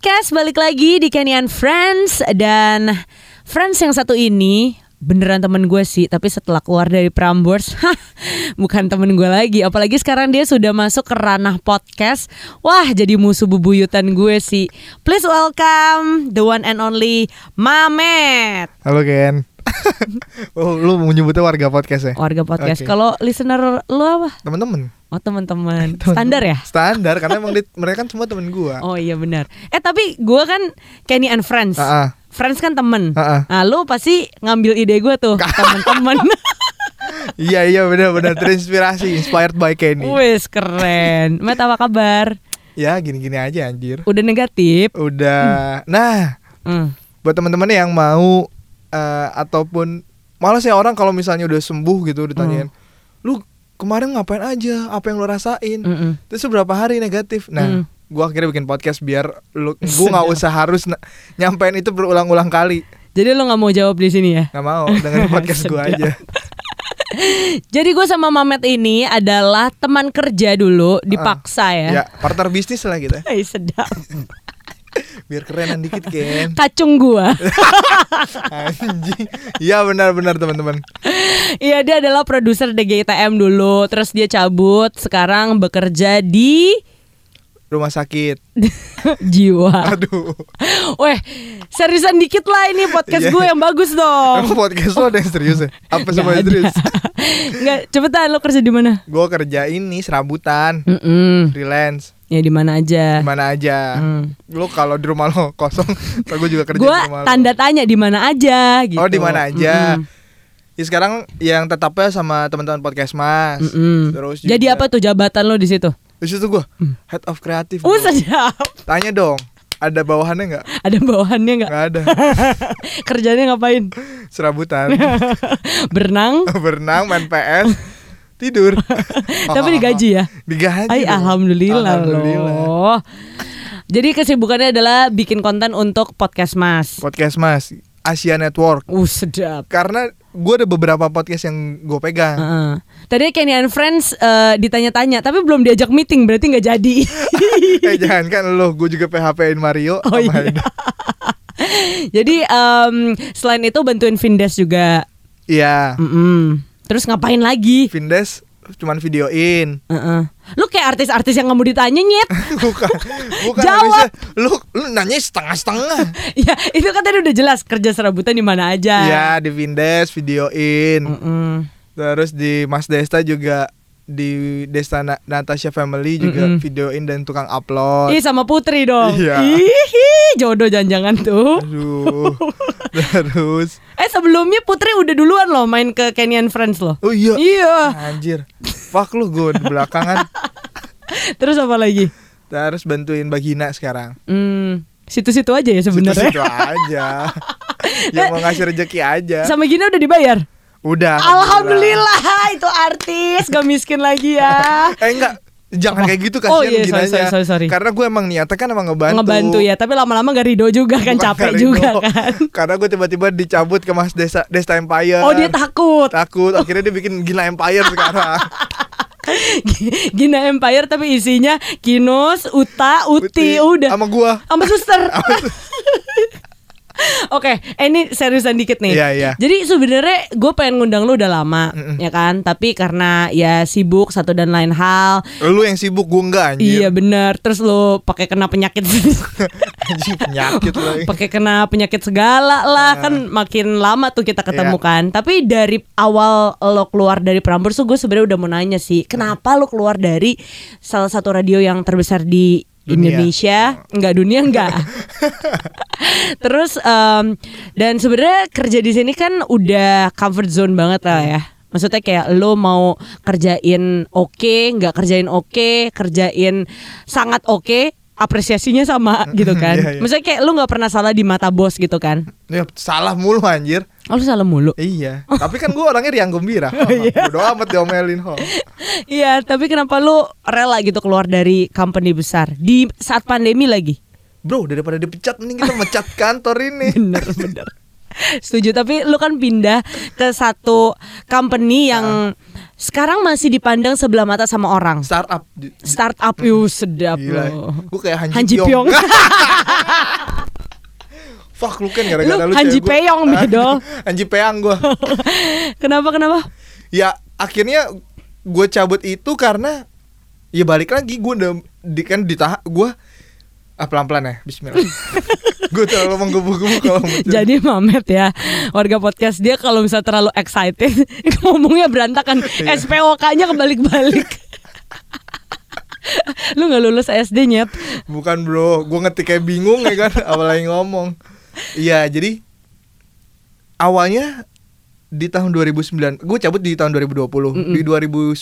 Podcast balik lagi di Kenny and Friends dan Friends yang satu ini beneran temen gue sih tapi setelah keluar dari Prambors bukan temen gue lagi apalagi sekarang dia sudah masuk ke ranah podcast wah jadi musuh bebuyutan gue sih please welcome the one and only Mamet Halo Ken. oh, lu mau nyebutnya warga podcast ya? warga podcast Oke. kalau listener lu apa Temen-temen. Oh teman-teman standar ya Standar karena emang di- mereka kan semua temen gua. oh iya benar eh tapi gue kan Kenny and Friends Ah, ah. Friends kan temen Ah, ah. Nah lu pasti ngambil ide gue tuh Temen-temen Iya iya benar-benar terinspirasi, inspired by Kenny. Wes keren Met apa kabar? Ya gini-gini aja anjir. Udah negatif Udah. Nah, Hmm. buat teman-teman yang mau eh, ataupun malas ya orang kalau misalnya udah sembuh gitu ditanyain, lu kemarin ngapain aja? Apa yang lu rasain? Mm-mm. Terus berapa hari negatif? Nah, Hmm. gua akhirnya bikin podcast biar lu gua nggak usah harus nyampein itu berulang-ulang kali. Jadi lu nggak mau jawab di sini ya? Nggak mau dengerin podcast gua Sedap. aja. Jadi gue sama Mamet ini adalah teman kerja dulu Dipaksa ya, Ya, partner bisnis lah kita. Sedap Biar kerenan dikit, Ken. Kacung gua Anjing. Iya benar-benar teman-teman. Iya dia adalah produser DGITM dulu Terus dia cabut Sekarang bekerja di Rumah sakit. Jiwa Aduh. Weh seriusan dikit lah ini podcast Iya. gue yang bagus dong Emang podcast lo ada yang serius ya? Apa Nggak serius? ada. Nggak, cepetan lo kerja di mana? Gue kerja ini serabutan, Mm-mm. freelance, Ya di mana aja. mana aja. Hmm. Lo kalau di rumah lo kosong, gue juga kerja Gue di rumah lo. tanda tanya di mana aja gitu. Oh di mana aja? Mm-mm. Ya, sekarang yang tetapnya sama teman-teman podcast mas. Mm-mm. Terus Jadi apa tuh jabatan lo di situ? Di situ gue head of kreatif. Uh sedap. Tanya dong, ada bawahannya nggak? Ada bawahannya nggak? Nggak ada. Kerjanya ngapain? Serabutan, Berenang. berenang, main PS, tidur. Tapi digaji ya? Digaji. Ay, dong. alhamdulillah, Alhamdulillah. loh. Jadi kesibukannya adalah bikin konten untuk podcast Mas. Podcast mas, Asia Network. Uh sedap. Karena gue ada beberapa podcast yang gue pegang. Heeh. Tadi Kenny and Friends eh, ditanya-tanya, tapi belum diajak meeting, berarti nggak jadi. eh jangan kan lo, gue juga PHP-in Mario. Oh iya. Jadi em, selain itu bantuin Vindes juga. Iya. Mm-mm. Terus ngapain lagi? Vindes cuman videoin. Heeh. Lu kayak artis-artis yang mau ditanya nyet. bukan, bukan Jawab. habisnya lu lu nanya setengah-setengah. ya itu kan tadi udah jelas kerja serabutan di mana aja. Iya di Vindes videoin. Mm-mm. Terus di Mas Desta juga di Desta Na- Natasha Family juga Mm-mm. videoin dan tukang upload. Ih sama Putri dong. Iya. Ih, jodoh jangan-jangan tuh. Aduh. Terus Eh sebelumnya Putri udah duluan loh main ke Kenyan Friends loh. Oh iya. Iya. Anjir. Fuck lu gue di belakangan. Terus apa lagi? Terus bantuin Bagina sekarang. Hmm, situ-situ aja ya sebenarnya. Situ-situ aja. Yang mau ngasih rezeki aja. Sama Gina udah dibayar. Udah. Alhamdulillah itu artis gak miskin lagi ya. Eh enggak, jangan kayak gitu Oh, kasihan iya, sorry, ginanya. sorry, sorry, sorry. Karena gue emang niatnya kan emang ngebantu. Ngebantu ya, tapi lama-lama gak ridho juga kan Bukan capek juga kan. Karena gue tiba-tiba dicabut ke Mas Desa Desta Empire. Oh dia takut. takut. Akhirnya dia bikin gila Empire sekarang. Gina Empire tapi isinya Kinos, Uta, Uti, udah. Sama gua. Sama suster. Oke, eh, ini seriusan dikit nih. Iya, iya. Jadi sebenarnya gue pengen ngundang lu udah lama, ya kan? Tapi karena ya sibuk satu dan lain hal. Lu yang sibuk gua enggak anjir. Iya bener. Terus lu pakai kena penyakit, Anjing penyakit pakai kena penyakit segala lah kan makin lama tuh kita ketemu Iya. kan. Tapi dari awal lo keluar dari Prambors tuh gue sebenarnya udah mau nanya sih, kenapa lo keluar dari salah satu radio yang terbesar di Dunia. Indonesia? Enggak dunia enggak. Terus em, dan sebenarnya kerja di sini kan udah comfort zone banget lah ya. Maksudnya kayak lo mau kerjain oke, nggak kerjain oke, kerjain sangat oke, apresiasinya sama gitu kan. Iya, iya. Maksudnya kayak lu nggak pernah salah di mata bos gitu kan. Ya, salah mulu anjir. Oh, lu salah mulu. Iya. Tapi kan gua orangnya riang gembira. Iya. Bodo amat diomelin ho. Iya, tapi kenapa lu rela gitu keluar dari company besar di saat pandemi lagi? Bro, daripada dipecat mending kita mecat kantor ini. Bener bener. Setuju, tapi lu kan pindah ke satu company yang sekarang masih dipandang sebelah mata sama orang. startup di- Startup yuk sedap Gila. loh. Gue kayak Han, Han Ji Ji Pyong. Pyong. Fuck lu kan gara-gara Lu lu, Han cewek Ji gua. Peyong, Bedo. Han Ji Peang gue. kenapa kenapa? ya akhirnya gue cabut itu karena ya balik lagi gue udah di kan ditahan gue ah pelan pelan ya Bismillah gue terlalu menggebu-gebu kalau. Jadi Mamet ya warga podcast dia kalau misalnya terlalu excited ngomongnya berantakan Iya. SPOK-nya kebalik-balik. Lu nggak lulus SD nyet. bukan bro gue ngetik kayak bingung ya kan apalagi ngomong iya jadi awalnya di tahun 2009 gue cabut di tahun 2020 Mm-mm. di 2019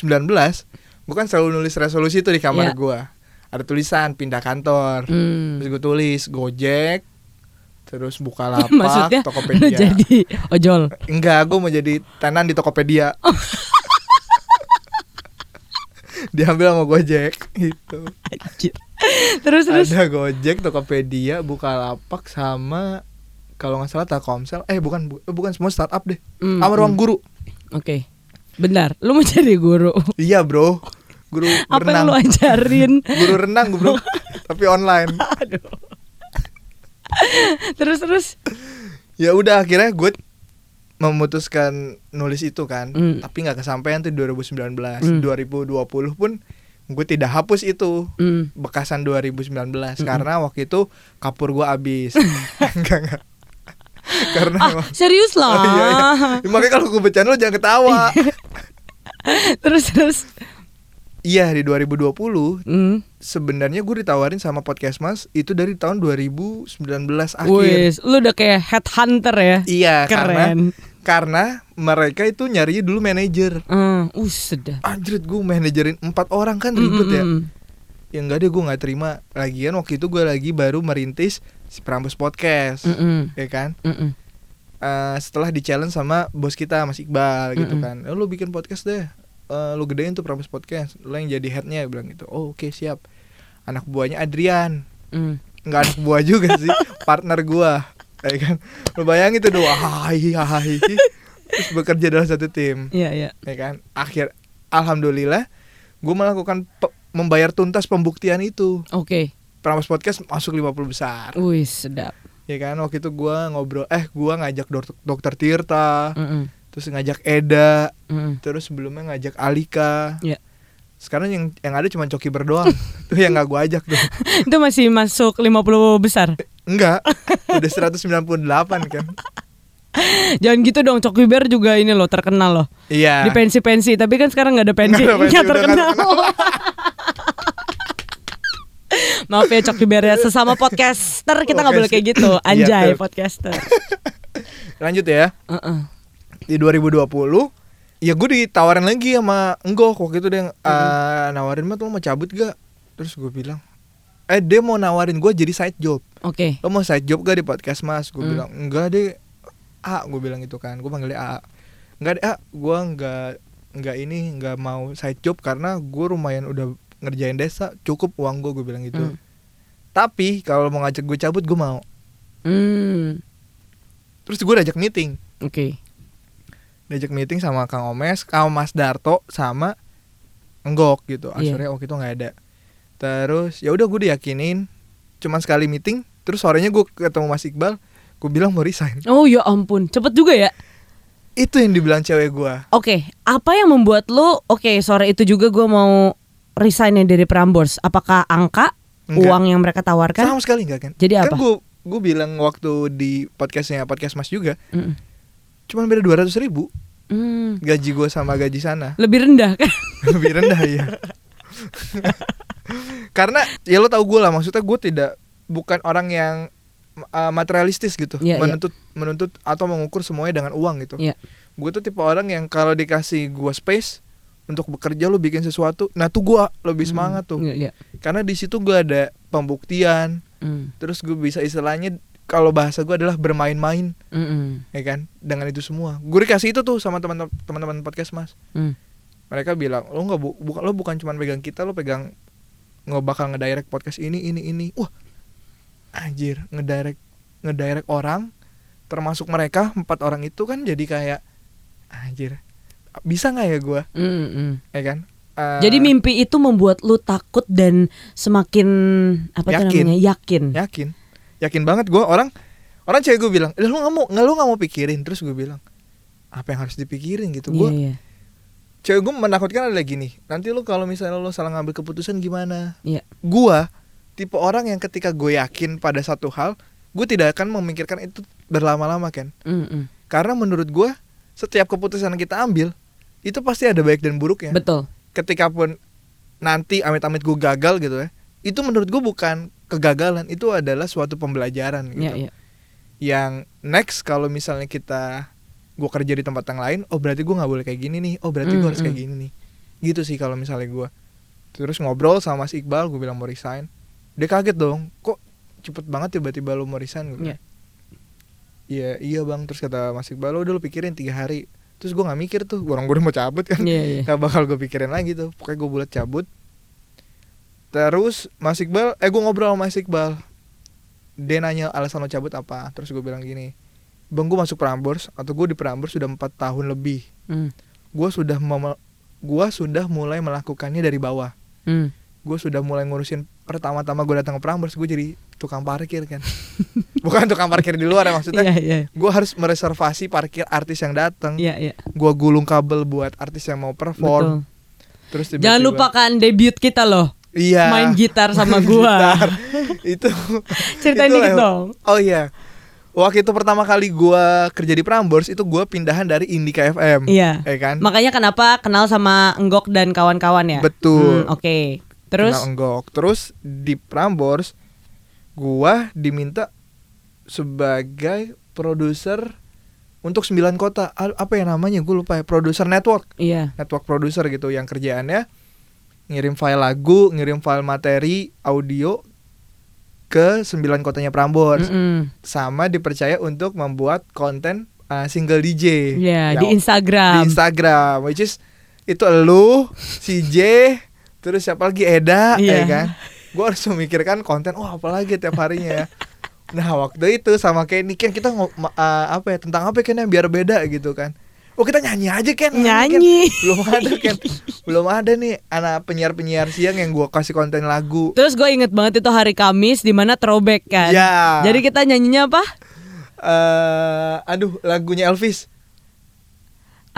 gue kan selalu nulis resolusi itu di kamar Iya. gue ada tulisan pindah kantor Hmm. terus gue tulis gojek terus buka lapak Maksudnya tokopedia jadi ojol. Enggak, gue mau jadi tenan di Tokopedia. Diambil sama Gojek gitu. Anjir. Terus terus. Ada Gojek, Tokopedia, Bukalapak sama kalau nggak salah Telkomsel. Eh bukan bu- eh, bukan semua startup deh. Hmm, Sama ruang hmm. guru. Oke. Benar, lu mau jadi guru. Iya, Bro. Guru Apa yang berenang. lu ajarin? Guru renang, Bro. Tapi online. Aduh. terus terus. Ya udah akhirnya gue memutuskan nulis itu kan. Hmm. Tapi nggak kesampaian tuh 2019. Hmm. 2020 pun gue tidak hapus itu. Hmm. bekasan 2019 Mm-mm. karena waktu itu kapur gua habis. enggak enggak. karena Ah, emang- serius lah. Oh, iya, iya. Makanya kalau gue bercanda lu jangan ketawa. terus terus. Iya, di 2020 Hmm. sebenarnya gue ditawarin sama podcast Mas itu dari tahun 2019 akhir. Wis, lu udah kayak headhunter ya. Iya, karena Keren. karena mereka itu nyari dulu manajer. Hmm, uh, sedap. Anjir gue manajerin empat orang kan ribet ya. Mm, mm, mm. Ya enggak deh gue nggak terima. Lagian waktu itu gue lagi baru merintis si Prambos Podcast, Mm, mm, ya kan? mm, mm. Eh, setelah di challenge sama bos kita Mas Iqbal gitu Mm-mm. kan "Eh, lu bikin podcast deh Eh, lu gedein tuh Prambors Podcast lu yang jadi headnya bilang gitu. Oh oke siap. Anak buahnya Adrian. Mm. nggak anak buah juga sih partner gua ya kan? Lu bayangin tuh doa hai hai terus bekerja dalam satu tim. Iya, iya. ya kan? Akhir alhamdulillah gue melakukan pe- membayar tuntas pembuktian itu. Oke. Prambors Podcast masuk 50 besar. Wih, sedap. ya kan? Waktu itu gua ngobrol eh gua ngajak dok- dokter Tirta. Mm, mm, terus ngajak Eda mm, terus sebelumnya ngajak Alika Iya. sekarang yang yang ada cuma coki berdoang tuh yang nggak gua ajak tuh Itu masih masuk 50 besar. enggak udah 198 kan Jangan gitu dong, Cok Wiber juga ini loh terkenal loh. iya Di pensi-pensi, tapi kan sekarang nggak ada pensi. Nggak terkenal. Maaf ya Cok Wiber ya, sesama podcaster kita nggak boleh kayak gitu. Anjay Iya, tuh. podcaster. lanjut ya Heeh. Di 2020 ya gue ditawarin lagi sama Enggok waktu itu dia yang, "Eh, nawarin mah tuh lo mau cabut gak terus gue bilang eh dia mau nawarin gue jadi side job Oke. lo mau side job gak di podcast mas gue Hmm. bilang enggak deh A gue bilang gitu kan gue panggilnya A enggak deh A gue enggak enggak ini enggak mau side job karena gue lumayan udah ngerjain desa cukup uang gue gue bilang gitu Hmm. tapi kalau mau ngajak gue cabut gue mau Hmm. terus gue ajak meeting Oke. Diajak meeting sama Kang Omes sama Mas Darto sama Enggok gitu Iya. akhirnya waktu itu nggak ada terus ya udah gue diyakinin cuman sekali meeting terus sorenya gue ketemu Mas Iqbal gue bilang mau resign Oh ya ampun, cepet juga ya. itu yang dibilang cewek gue Oke, apa yang membuat lu oke sore itu juga gue mau resign dari Prambors? Apakah angka Enggak. uang yang mereka tawarkan? sama sekali enggak kan Jadi kan apa? gue gue bilang waktu di podcastnya podcast Mas juga Mm. Cuman beda dua ratus ribu Hmm. gaji gue sama gaji sana Lebih rendah kan? lebih rendah ya karena ya lo tau gue lah maksudnya gue tidak bukan orang yang uh, materialistis gitu Iya, iya. menuntut menuntut atau mengukur semuanya dengan uang gitu Iya. gue tuh tipe orang yang kalau dikasih gue space untuk bekerja lo bikin sesuatu nah tuh gue lebih semangat tuh Iya, iya. karena di situ gue ada pembuktian Hmm. terus gue bisa istilahnya kalau bahasa gue adalah bermain-main Mm-mm. ya kan dengan itu semua gue dikasih itu tuh sama teman teman-teman podcast mas Hmm. mereka bilang lo nggak bu bukan lo bukan cuma pegang kita lo pegang nggak bakal ngedirect podcast ini ini ini wah anjir ngedirect ngedirect orang termasuk mereka empat orang itu kan jadi kayak anjir bisa nggak ya gue Mm, mm. ya kan Eh, Jadi mimpi itu membuat lu takut dan semakin apa tuh Yakin. namanya yakin. yakin yakin banget gue orang orang cewek gue bilang "Eh, lu nggak mau nggak lu nggak mau pikirin terus gue bilang apa yang harus dipikirin gitu gue iya. cewek gue menakutkan adalah gini nanti lu kalau misalnya lu salah ngambil keputusan gimana Iya. gua tipe orang yang ketika gue yakin pada satu hal gue tidak akan memikirkan itu berlama-lama kan Mm, mm. karena menurut gua setiap keputusan kita ambil itu pasti ada baik dan buruknya Betul. ketika pun nanti amit-amit gue gagal gitu ya itu menurut gue bukan kegagalan itu adalah suatu pembelajaran gitu. Iya, iya. yang next kalau misalnya kita gue kerja di tempat yang lain oh berarti gue nggak boleh kayak gini nih oh berarti gue Mm, harus kayak mm. gini nih. Gitu sih kalau misalnya gue terus ngobrol sama Mas Iqbal gue bilang mau resign. Dia kaget dong kok cepet banget tiba-tiba lu mau resign? Gitu Iya. Iya iya bang. Terus kata Mas Iqbal lo udah lu pikirin tiga hari. Terus gue nggak mikir tuh orang gue udah mau cabut kan. Iya, iya. Gak bakal gue pikirin lagi tuh Pokoknya gue bulat cabut Terus Mas Iqbal Eh gue ngobrol sama Mas Iqbal Dia nanya alasan lo cabut apa Terus gue bilang gini Bang gue masuk Prambors Atau gue di Prambors sudah 4 tahun lebih Mm, Gue sudah gua sudah mulai melakukannya dari bawah mm. Gue sudah mulai ngurusin Pertama-tama gue datang ke Prambors Gue jadi tukang parkir kan Bukan tukang parkir di luar ya maksudnya Iya, iya. Gue harus mereservasi parkir artis yang datang Iya, iya. Gue gulung kabel buat artis yang mau perform Betul. Terus Jangan tiba-tiba- lupakan debut kita loh. Iya. Main gitar sama Main gua. gitar. itu. Ceritain itu dikit dong. Oh iya. Waktu itu pertama kali gua kerja di Prambors itu gua pindahan dari Indika FM. Iya. Ya kan? Makanya kenapa kenal sama Enggok dan kawan-kawan ya? Betul. Hmm, Oke. Terus Kenal enggok. Terus di Prambors gua diminta sebagai produser untuk 9 kota. Apa ya namanya? Gue lupa ya. Produser network. iya. Network producer gitu yang kerjaannya ngirim file lagu, ngirim file materi audio ke 9 kotanya Prambors. Mm-mm. sama dipercaya untuk membuat konten uh, single DJ. Iya, Yang- di Instagram. Di Instagram, which is itu lu, si J, terus siapa lagi Eda, Iya. ya kan? Gue harus memikirkan konten, wah apalagi tiap harinya ya. Nah waktu itu sama kayak ini kan kita uh, apa ya tentang apa kan yang biar beda gitu kan. Oh kita nyanyi aja kan Nyanyi. Ken. Belum ada kan Belum ada nih Anak penyiar-penyiar siang yang gue kasih konten lagu Terus gue inget banget itu hari Kamis di mana throwback kan. Ya. Jadi kita nyanyinya apa? eh Aduh lagunya Elvis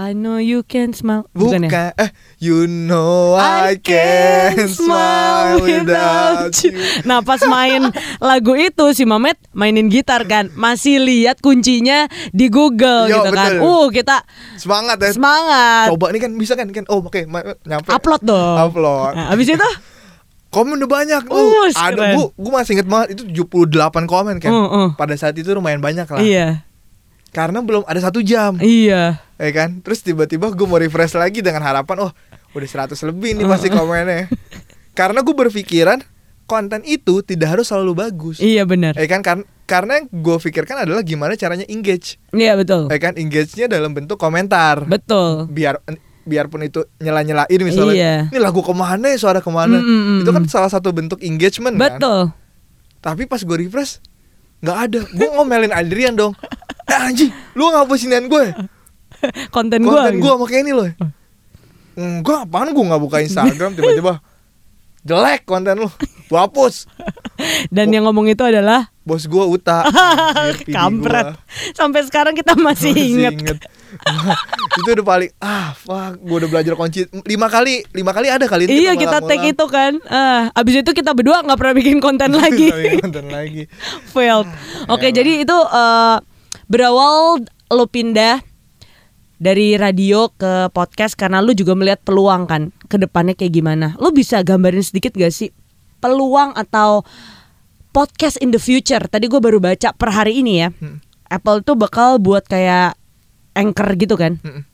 I know you can smile. Bukan, ya? eh You know I, can smile without you. Nah pas main lagu itu si Mamet mainin gitar kan Masih lihat kuncinya di Google Yo, gitu kan. betul. Uh kita Semangat ya semangat. Coba nih kan bisa kan kan? Oh oke ma- nyampe. Upload dong. Upload. Nah, Abis itu? Komen udah banyak. Uh, uh, Ada gua, gua masih inget banget Itu 78 komen kan. Uh, uh. Pada saat itu lumayan banyak lah. Iya Karena belum ada satu jam. Iya. Ya kan? Terus tiba-tiba gue mau refresh lagi Dengan harapan Oh udah 100 lebih nih pasti komennya. Karena gue berpikiran Konten itu tidak harus selalu bagus. Iya benar. Ya kan? Kar- karena yang gue pikirkan adalah gimana caranya engage. Iya betul. Ya kan? Engage-nya dalam bentuk komentar. Betul. Biar biarpun itu nyela-nyelain misalnya Iya. Ini lagu ke mana ya? Suara ke mana? Mm, mm, mm, Itu kan mm. salah satu bentuk engagement kan? Betul. Tapi pas gue refresh nggak ada. Gue ngomelin Adrian dong Eh anjing lu ngapusin gue? Konten gue Konten gue makanya ini loh Enggak apaan gue nggak buka Instagram Tiba-tiba? Jelek konten lu Gue hapus. Dan yang ngomong itu adalah? Bos gue Uta Anjir, Kampret gua. Sampai sekarang kita masih Masih inget. inget. itu udah paling ah fuck gue udah belajar kunci lima kali lima kali ada kali ini Iya kita tag itu kan. Ah, Abis itu kita berdua nggak pernah bikin konten lagi. nonton lagi. Failed. Oke Ya. jadi itu eh, Berawal lo pindah Dari radio ke podcast Karena lu juga melihat peluang kan Ke depannya kayak gimana Lu bisa gambarin sedikit gak sih Peluang atau Podcast in the future Tadi gue baru baca per hari ini ya Hmm. Apple tuh bakal buat kayak Anchor gitu kan Mm-mm.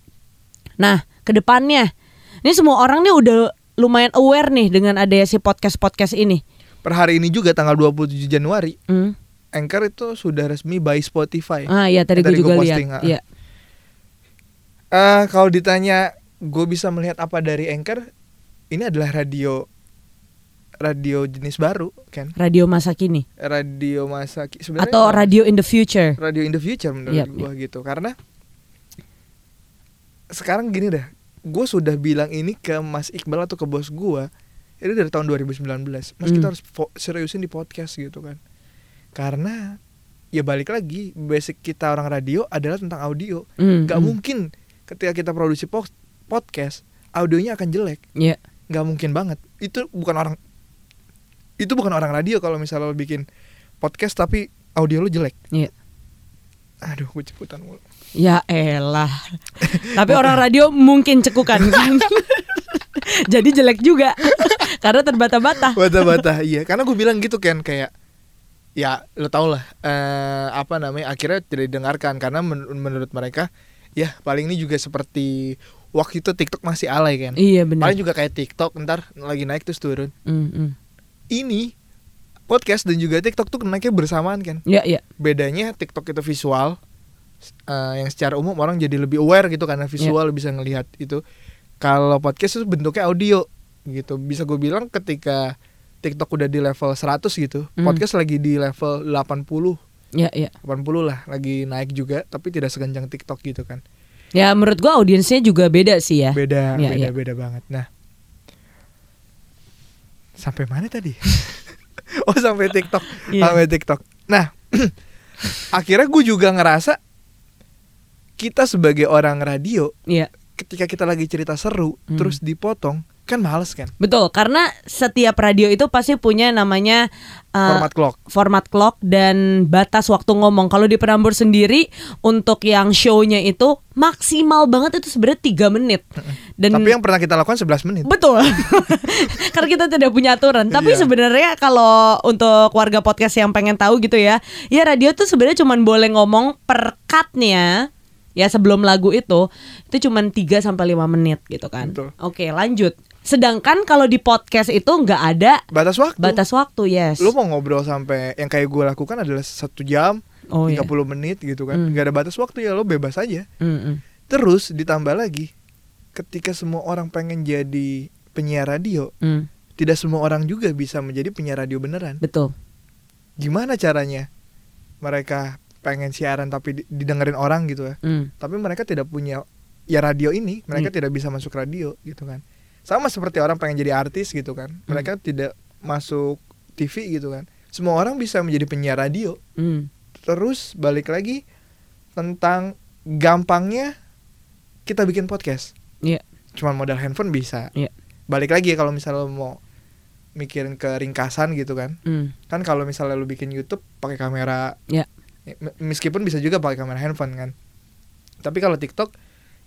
Nah, ke depannya, ini semua orang nih udah lumayan aware nih dengan adanya si podcast-podcast ini. per hari ini juga tanggal 27 Januari Hmm. Anchor itu sudah resmi by Spotify Ah iya tadi gue juga gua lihat. posting, ah. Iya. Eh, kalau ditanya gue bisa melihat apa dari Anchor ini adalah radio radio jenis baru kan Radio masa kini radio masa ki- sebenarnya atau radio in the future. radio in the future menurut Yap, gua gitu karena sekarang gini dah gue sudah bilang ini ke Mas Iqbal atau ke bos gue itu dari tahun 2019 mas kita Hmm. harus seriusin di podcast gitu kan karena ya balik lagi basic kita orang radio adalah tentang audio nggak hmm. mungkin ketika kita produksi po- podcast audionya akan jelek Iya. nggak mungkin banget itu bukan orang itu bukan orang radio kalau misalnya lo bikin podcast tapi audio lo jelek Iya. aduh gue ceputan mulu Ya elah. Tapi orang radio mungkin cekukan kan. Jadi jelek juga. Karena terbata-bata. bata-bata iya karena gue bilang gitu kan kayak ya lo tau lah eh, apa namanya akhirnya tidak didengarkan karena men- menurut mereka ya paling ini juga seperti waktu itu TikTok masih alay kan Iya benar. paling juga kayak TikTok ntar lagi naik terus turun Hmm, hmm. ini podcast dan juga TikTok tuh naiknya bersamaan kan Ya ya. bedanya TikTok itu visual eh, yang secara umum orang jadi lebih aware gitu karena visual bisa ngelihat itu kalau podcast itu bentuknya audio gitu bisa gue bilang ketika TikTok udah di level 100 gitu Hmm. podcast lagi di level 80 Ya ya. 80 lah lagi naik juga tapi tidak sekencang TikTok gitu kan Ya menurut gua audiensnya juga beda sih ya. beda Ya, beda ya. beda banget nah sampai mana tadi oh sampai TikTok Iya. sampai TikTok nah akhirnya gue juga ngerasa kita sebagai orang radio Iya. ketika kita lagi cerita seru Hmm. terus dipotong kan males kan Betul, karena setiap radio itu pasti punya namanya uh, format clock format clock dan batas waktu ngomong. Kalau di Prambors sendiri untuk yang show-nya itu maksimal banget itu sebenarnya tiga menit. Dan tapi yang pernah kita lakukan 11 menit Betul. Karena kita tidak punya aturan. Tapi Iya. sebenarnya kalau untuk warga podcast yang pengen tahu gitu ya, ya radio tuh sebenarnya cuma boleh ngomong per cut-nya ya sebelum lagu itu itu cuma 3 sampai 5 menit gitu kan. Betul. Oke, lanjut. Sedangkan kalau di podcast itu nggak ada batas waktu batas waktu, yes. lu mau ngobrol sampai yang kayak gue lakukan adalah satu jam oh 30 iya. menit gitu kan Hmm. nggak ada batas waktu ya lo bebas aja Mm-mm. terus ditambah lagi ketika semua orang pengen jadi penyiar radio Mm, tidak semua orang juga bisa menjadi penyiar radio beneran betul. gimana caranya mereka pengen siaran tapi di- didengerin orang gitu ya Mm, tapi mereka tidak punya ya radio ini mereka Iya. tidak bisa masuk radio gitu kan sama seperti orang pengen jadi artis gitu kan. Mereka tidak masuk TV gitu kan. Semua orang bisa menjadi penyiar radio. Mm, terus balik lagi tentang gampangnya kita bikin podcast. Iya. cuman modal handphone bisa. Iya. balik lagi ya kalau misalnya lo mau mikirin ke ringkasan gitu kan. Mm. kan kalau misalnya lu bikin YouTube pakai kamera. Iya. m- meskipun bisa juga pakai kamera handphone kan. Tapi kalau TikTok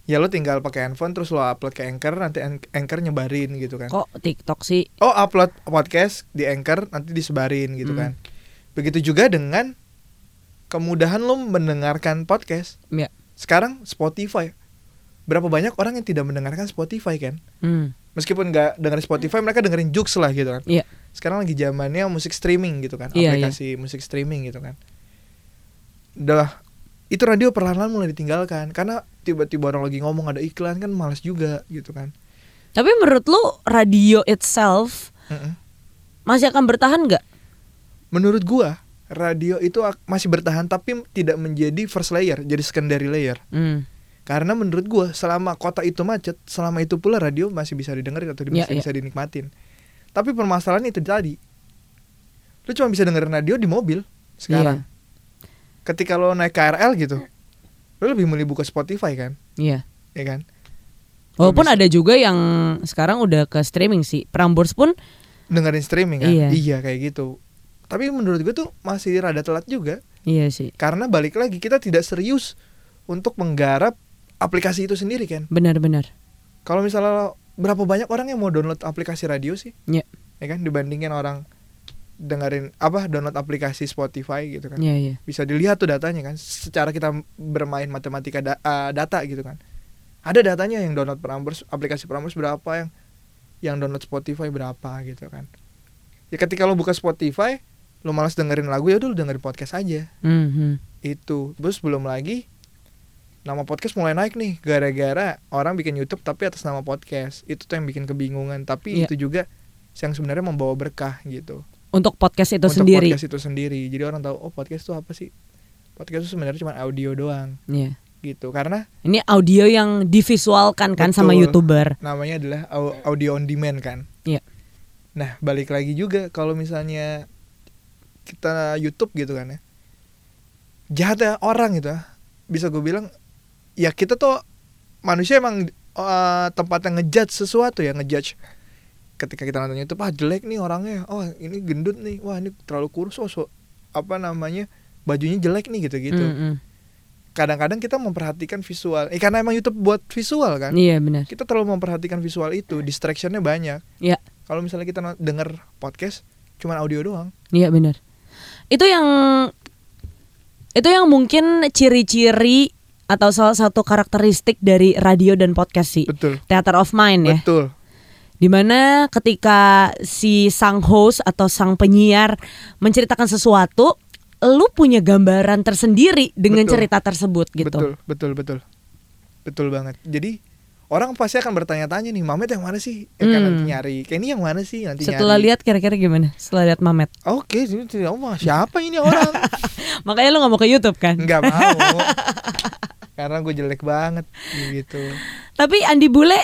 ya lu tinggal pakai handphone terus lo upload ke Anchor nanti An- Anchor nyebarin gitu kan. Kok TikTok sih? oh upload podcast di Anchor nanti disebarin gitu Hmm. kan. Begitu juga dengan kemudahan lo mendengarkan podcast. Ya. sekarang Spotify. Berapa banyak orang yang tidak mendengarkan Spotify kan? Mm, meskipun nggak dengerin Spotify mereka dengerin Joox lah gitu kan. Iya. sekarang lagi zamannya musik streaming gitu kan Iya, aplikasi musik streaming gitu kan. Udah itu radio perlahan-lahan mulai ditinggalkan. Karena tiba-tiba orang lagi ngomong ada iklan kan malas juga gitu kan Tapi menurut lu radio itself Mm-mm. masih akan bertahan nggak? menurut gua radio itu masih bertahan tapi tidak menjadi first layer jadi secondary layer Hmm. karena menurut gua selama kota itu macet selama itu pula radio masih bisa didengerin atau Iya, masih iya. bisa dinikmatin tapi permasalahan itu tadi lu cuma bisa dengerin radio di mobil sekarang ketika lo naik KRL gitu lo lebih milih buka Spotify kan Iya. ya kan Walaupun bisa- ada juga yang sekarang udah ke streaming sih. Prambors pun dengerin streaming kan Iya. kayak gitu tapi menurut gue tuh masih rada telat juga iya sih. karena balik lagi kita tidak serius untuk menggarap aplikasi itu sendiri kan Benar-benar. kalau misalnya berapa banyak orang yang mau download aplikasi radio sih Iya. ya kan dibandingin orang dengerin apa download aplikasi Spotify gitu kan. Iya, iya. bisa dilihat tuh datanya kan secara kita bermain matematika da- eh, data gitu kan. Ada datanya yang download Prambors aplikasi Prambors berapa yang yang download Spotify berapa gitu kan. Ya ketika lo buka Spotify lo malas dengerin lagu ya udah lo dengerin podcast aja. Mhm. itu. Terus belum lagi nama podcast mulai naik nih gara-gara orang bikin YouTube tapi atas nama podcast. Itu tuh yang bikin kebingungan tapi Iya. itu juga yang sebenarnya membawa berkah gitu Untuk podcast itu untuk sendiri. podcast itu sendiri jadi orang tahu oh podcast itu apa sih podcast itu sebenarnya cuma audio doang Iya. gitu karena Ini audio yang divisualkan kan sama Betul. youtuber. namanya adalah au- audio on demand kan Iya. nah balik lagi juga kalau misalnya kita YouTube gitu kan ya jahat ya orang gitu ya. bisa gue bilang ya kita tuh manusia emang eh, tempat yang ngejudge sesuatu ya ngejudge ketika kita nonton YouTube ah jelek nih orangnya oh ini gendut nih wah ini terlalu kurus oh so- apa namanya bajunya jelek nih gitu gitu Mm-mm. kadang-kadang kita memperhatikan visual eh karena emang YouTube buat visual kan Iya benar. kita terlalu memperhatikan visual itu distractionnya banyak Iya. kalau misalnya kita denger podcast cuman audio doang Iya benar. Itu yang itu yang mungkin ciri-ciri atau salah satu karakteristik dari radio dan podcast sih. betul Theater of mind ya. betul Di mana ketika si sang host atau sang penyiar menceritakan sesuatu, lu punya gambaran tersendiri dengan Betul. cerita tersebut gitu. betul betul betul betul banget jadi orang pasti akan bertanya-tanya nih Mamet yang mana sih ya kan Hmm. nanti nyari kayak ini yang mana sih nanti Setelah nyari lihat kira-kira gimana? Setelah lihat Mamet. oke ini tidak mau siapa ini orang Makanya lu nggak mau ke YouTube kan? nggak mau karena gue jelek banget gitu Tapi Andi Bule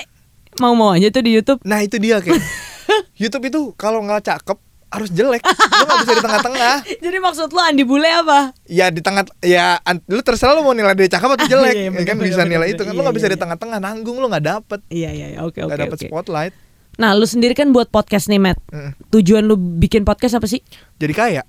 mau-mau aja tuh di YouTube. nah itu dia kayak YouTube itu kalau nggak cakep harus jelek lu nggak bisa di tengah-tengah Jadi maksud lu Andi Bule apa? ya di tengah ya lu terserah lu mau nilai dia cakep atau jelek Iya, ya kan bener, bisa bener, nilai bener. itu kan lu Iya, nggak bisa iya, di tengah-tengah nanggung lu nggak dapet Iya iya iya. oke oke nggak dapet oke. spotlight Nah, lu sendiri kan buat podcast nih, Matt. Mm. Tujuan lu bikin podcast apa sih? jadi kaya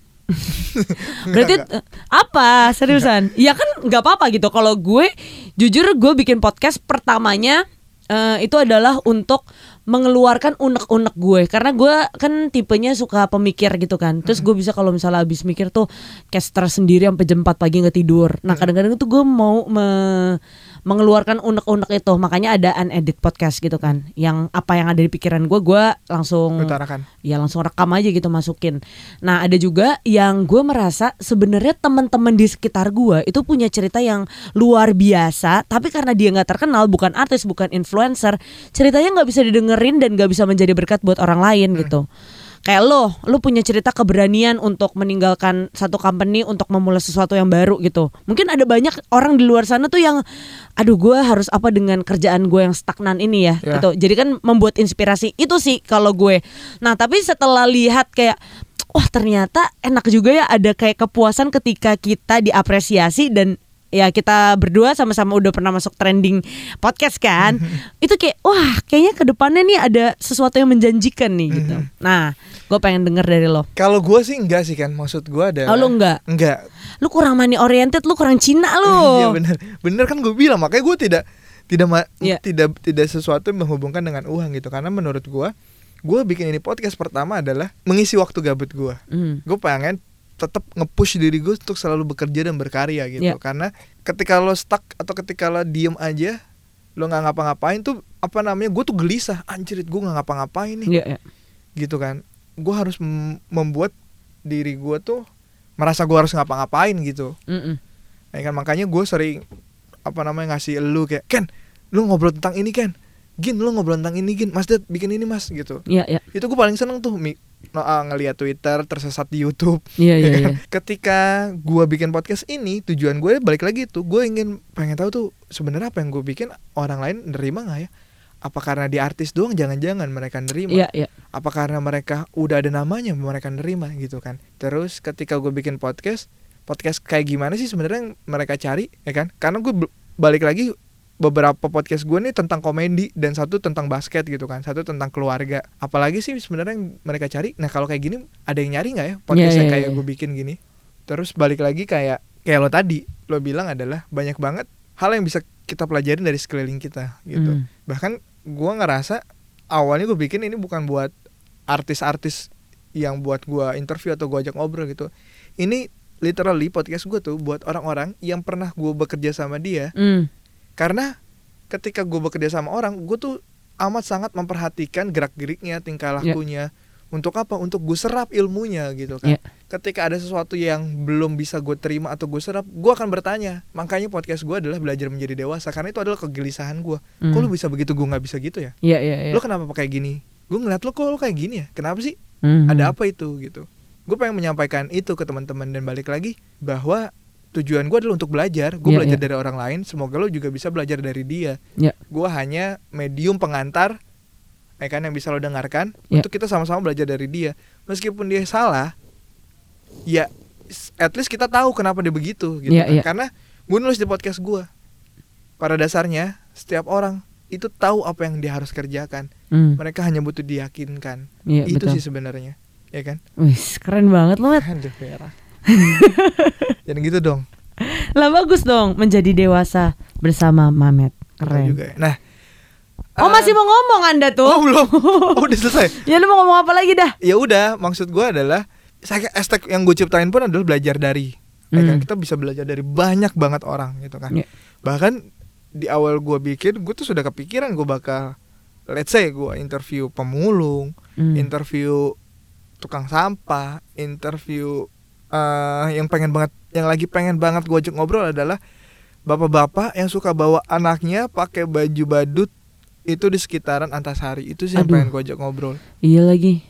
Berarti eh, apa? Seriusan? Ya kan nggak apa-apa gitu. Kalau gue jujur gue bikin podcast pertamanya eh, itu adalah untuk mengeluarkan unek-unek gue. Karena gue kan tipenya suka pemikir gitu kan. Terus gue bisa kalau misalnya habis mikir tuh caster sendiri sampai jam 4 pagi nggak tidur. Nah kadang-kadang tuh gue mau me- mengeluarkan unek-unek itu makanya ada unedit podcast gitu kan yang apa yang ada di pikiran gue gue langsung utarakan ya langsung rekam aja gitu masukin. Nah ada juga yang gue merasa sebenarnya teman-teman di sekitar gue itu punya cerita yang luar biasa, tapi karena dia nggak terkenal, bukan artis, bukan influencer, ceritanya nggak bisa didengerin dan nggak bisa menjadi berkat buat orang lain gitu. Kayak lo, lo punya cerita keberanian untuk meninggalkan satu company untuk memulai sesuatu yang baru gitu. Mungkin ada banyak orang di luar sana tuh yang, aduh gue harus apa dengan kerjaan gue yang stagnan ini ya, Ya. gitu. Jadi kan membuat inspirasi itu sih kalau gue. Nah tapi setelah lihat kayak wah ternyata enak juga ya ada kayak kepuasan ketika kita diapresiasi dan ya kita berdua sama-sama udah pernah masuk trending podcast kan. itu kayak wah kayaknya ke depannya nih ada sesuatu yang menjanjikan nih gitu. Nah gue pengen denger dari lo. kalau gue sih enggak sih kan maksud gue ada Oh, lu enggak? enggak Lu kurang money oriented, lu kurang Cina iya lu. bener bener kan gue bilang makanya gue tidak tidak Iya. tidak tidak sesuatu yang menghubungkan dengan uang gitu karena menurut gue gue bikin ini podcast pertama adalah mengisi waktu gabut gue Hmm. gue pengen tetap nge-push diri gue untuk selalu bekerja dan berkarya gitu. Iya. karena ketika lo stuck atau ketika lo diem aja lo nggak ngapa-ngapain tuh apa namanya gue tuh gelisah. Anjir gue nggak ngapa-ngapain nih. Iya, iya. gitu kan. Gue harus mem- membuat diri gue tuh merasa gue harus ngapa-ngapain gitu. Mm-mm. ya kan makanya gue sering apa namanya ngasih lu kayak Ken lu ngobrol tentang ini Ken. Gin lu ngobrol tentang ini Gin. Mas Dad bikin ini mas gitu. Iya, iya. itu gue paling seneng tuh no, ah, ngeliat Twitter tersesat di YouTube. Iya, iya, iya. ketika gue bikin podcast ini tujuan gue balik lagi tuh. Gue ingin pengen tahu tuh sebenarnya apa yang gue bikin orang lain nerima nggak ya? Apa karena di artis doang jangan-jangan mereka nerima? Iya, iya. apa karena mereka udah ada namanya mereka nerima gitu kan? Terus ketika gue bikin podcast podcast kayak gimana sih sebenarnya mereka cari ya kan? Karena gue balik lagi beberapa podcast gue nih tentang komedi dan satu tentang basket gitu kan satu tentang keluarga apalagi sih sebenarnya yang mereka cari nah kalau kayak gini ada yang nyari nggak ya podcast Iya, yang iya, kayak iya. gue bikin gini terus balik lagi kayak kayak lo tadi lo bilang adalah banyak banget hal yang bisa kita pelajarin dari sekeliling kita gitu Hmm. bahkan gua ngerasa awalnya gue bikin ini bukan buat artis-artis yang buat gua interview atau gua ajak ngobrol gitu ini literally podcast gue tuh buat orang-orang yang pernah gue bekerja sama dia Hmm. Karena ketika gue bekerja sama orang gue tuh amat sangat memperhatikan gerak geriknya tingkah Ya. lakunya untuk apa untuk gue serap ilmunya gitu kan Ya. ketika ada sesuatu yang belum bisa gue terima atau gue serap gue akan bertanya makanya podcast gue adalah belajar menjadi dewasa karena itu adalah kegelisahan gue kok Hmm. lu bisa begitu gue nggak bisa gitu ya Iya, iya, iya. lu kenapa kayak gini gue ngeliat lo kok lo kayak gini ya kenapa sih Hmm. ada apa itu gitu gue pengen menyampaikan itu ke teman-teman dan balik lagi bahwa tujuan gue adalah untuk belajar gue Iya, belajar iya. dari orang lain semoga lo juga bisa belajar dari dia Ya. gue hanya medium pengantar ya kan yang bisa lo dengarkan Ya. untuk kita sama-sama belajar dari dia meskipun dia salah ya at least kita tahu kenapa dia begitu gitu Ya, kan. ya. karena gue nulis di podcast gue pada dasarnya setiap orang itu tahu apa yang dia harus kerjakan Hmm, mereka hanya butuh diyakinkan iya itu betul. sih sebenarnya ya kan Wih, keren banget lo, Matt. Aduh, Vera. Jangan gitu dong. Lah bagus dong menjadi dewasa bersama Mamet. Keren. juga. ya. Nah, Oh eh, masih mau ngomong Anda tuh? Oh, belum. Oh, udah selesai. ya lu mau ngomong apa lagi dah? Ya udah, maksud gua adalah saya hashtag yang gue ciptain pun adalah belajar dari. Ya kan? Hmm. Kita bisa belajar dari banyak banget orang gitu kan. Ya. Bahkan di awal gua bikin, gue tuh sudah kepikiran gue bakal let's say gua interview pemulung, Hmm. interview tukang sampah, interview eh yang pengen banget, yang lagi pengen banget gue ajak ngobrol adalah bapak-bapak yang suka bawa anaknya pakai baju badut itu di sekitaran Antasari itu sih yang pengen gue ajak ngobrol. Iya lagi.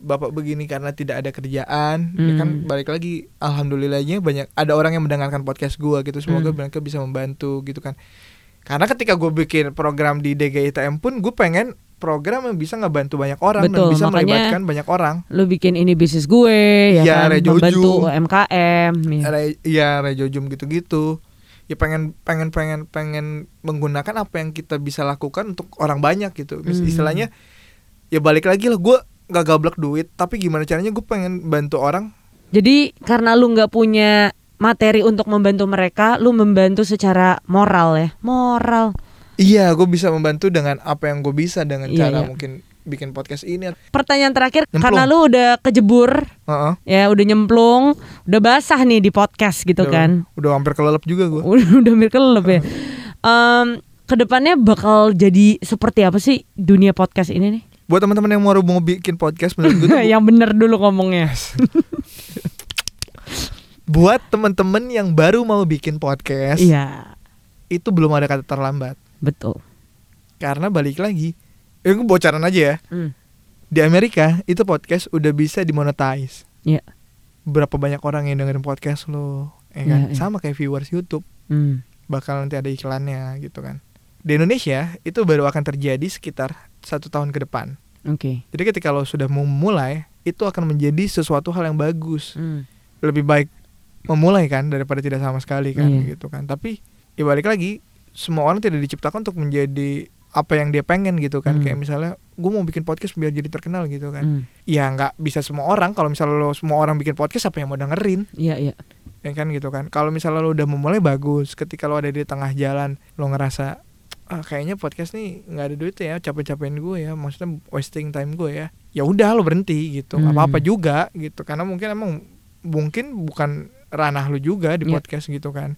Bapak begini karena tidak ada kerjaan, ya kan Hmm. balik lagi, alhamdulillahnya banyak ada orang yang mendengarkan podcast gue gitu, semoga Hmm. mereka bisa membantu gitu kan. Karena ketika gue bikin program di DGITM pun gue pengen program yang bisa ngebantu banyak orang Betul, dan bisa melibatkan banyak orang. Lu bikin ini bisnis gue ya Iya, kan Rejoju. membantu UMKM. ya. Re- rejojum gitu-gitu. Ya pengen pengen pengen pengen menggunakan apa yang kita bisa lakukan untuk orang banyak gitu. Mis- Hmm. Istilahnya ya balik lagi lah gue gak gablek duit, tapi gimana caranya gue pengen bantu orang. Jadi karena lu nggak punya materi untuk membantu mereka, lu membantu secara moral ya. Moral. Iya, gue bisa membantu dengan apa yang gue bisa dengan Iya, cara iya. mungkin bikin podcast ini. Pertanyaan terakhir, Nyemplung. karena lu udah kejebur Heeh. ya udah nyemplung, udah basah nih di podcast gitu Udah- kan. Udah hampir kelelep juga gue. udah udah hampir kelelep ya. Em, ke depannya bakal jadi seperti apa sih dunia podcast ini nih? Buat teman-teman yang mau mau bikin podcast menurut gue tuh Yang bener dulu ngomongnya. buat teman-teman yang baru mau bikin podcast Iya, itu belum ada kata terlambat. Betul. Karena balik lagi, eh gue bocoran aja ya. Hmm. Di Amerika itu podcast udah bisa dimonetize. Iya. Berapa banyak orang yang dengerin podcast lo, ya kan? Iya, iya. Sama kayak viewers YouTube, Hmm. bakal nanti ada iklannya gitu kan. Di Indonesia itu baru akan terjadi sekitar satu tahun ke depan. Oke. Jadi ketika lo sudah memulai, itu akan menjadi sesuatu hal yang bagus. Hmm. Lebih baik memulai kan daripada tidak sama sekali kan Iya. gitu kan. Tapi ya balik lagi, semua orang tidak diciptakan untuk menjadi apa yang dia pengen gitu kan. Hmm. Kayak misalnya gue mau bikin podcast biar jadi terkenal gitu kan. Hmm. ya nggak bisa semua orang kalau misalnya lo semua orang bikin podcast apa yang mau dengerin Iya, iya. ya kan gitu kan kalau misalnya lo udah memulai bagus ketika lo ada di tengah jalan lo ngerasa ah kayaknya podcast nih nggak ada duit ya capek-capekin gue ya maksudnya wasting time gue ya ya udah lo berhenti gitu Hmm. apa-apa juga gitu karena mungkin emang mungkin bukan ranah lo juga di Iya. podcast gitu kan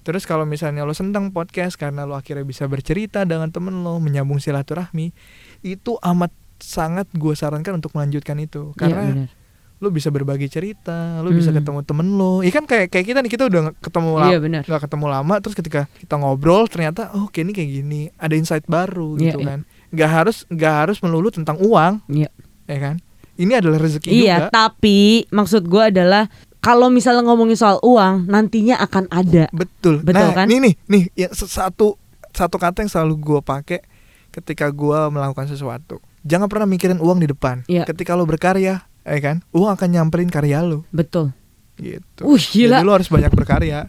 terus kalau misalnya lo senang podcast karena lo akhirnya bisa bercerita dengan temen lo menyambung silaturahmi itu amat sangat gue sarankan untuk melanjutkan itu Iya, karena bener. lu bisa berbagi cerita, bisa Hmm. ketemu temen lu. Iya kan kayak kayak kita nih kita udah ketemu lama, Iya, bener. nggak ketemu lama, terus ketika kita ngobrol ternyata oh kayak ini kayak gini, ada insight baru Iya, gitu iya. kan. Nggak harus nggak harus melulu tentang uang, Iya. ya kan? Ini adalah rezeki Iya, juga. tapi maksud gue adalah kalau misalnya ngomongin soal uang, nantinya akan ada. Betul. Betul nah, kan? Nih nih nih se- satu satu kata yang selalu gue pakai ketika gue melakukan sesuatu. Jangan pernah mikirin uang di depan. Iya. Ketika lo berkarya, ya kan? Uang akan nyamperin karya lo Betul. gitu. Uh, gila. Jadi lo harus banyak berkarya.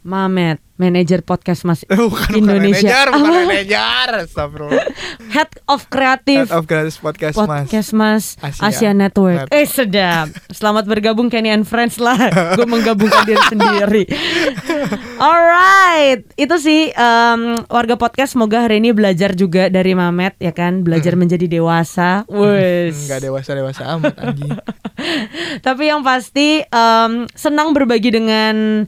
Mamet, manajer podcast Mas Eh, bukan, Indonesia. bukan manajer, bukan Apa? manajer. Astagfirullah. Head of Creative Head of Gratis Podcast, Mas. Podcast Mas Asia. Asia, Network. Net- Eh sedap. Selamat bergabung Kenny and Friends lah. Gue menggabungkan diri sendiri. Alright, itu sih em, warga podcast. Semoga hari ini belajar juga dari Mamet ya kan, belajar menjadi dewasa. Wes. Enggak dewasa-dewasa amat anjing. Tapi yang pasti em, senang berbagi dengan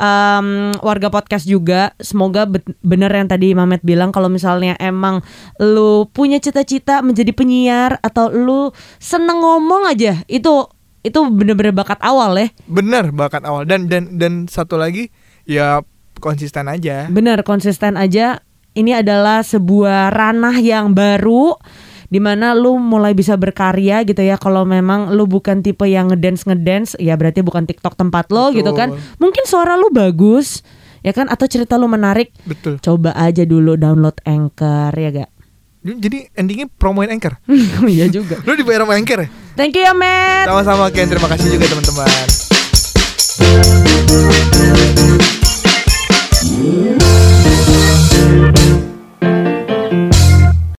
em, warga podcast juga. Semoga bener yang tadi Mamet bilang kalau misalnya emang lu punya cita-cita menjadi penyiar atau lu seneng ngomong aja, itu itu bener-bener bakat awal ya. Bener bakat awal dan dan dan satu lagi ya konsisten aja. Bener konsisten aja. Ini adalah sebuah ranah yang baru di mana lu mulai bisa berkarya gitu ya kalau memang lu bukan tipe yang ngedance ngedance ya berarti bukan TikTok tempat lo Betul. gitu kan. Mungkin suara lu bagus ya kan atau cerita lu menarik. Betul. coba aja dulu download Anchor ya gak? Jadi endingnya promoin Anchor? Oh iya juga. Lu dibayar sama Anchor ya? Thank you ya Matt. Sama-sama Ken. Terima kasih juga teman-teman.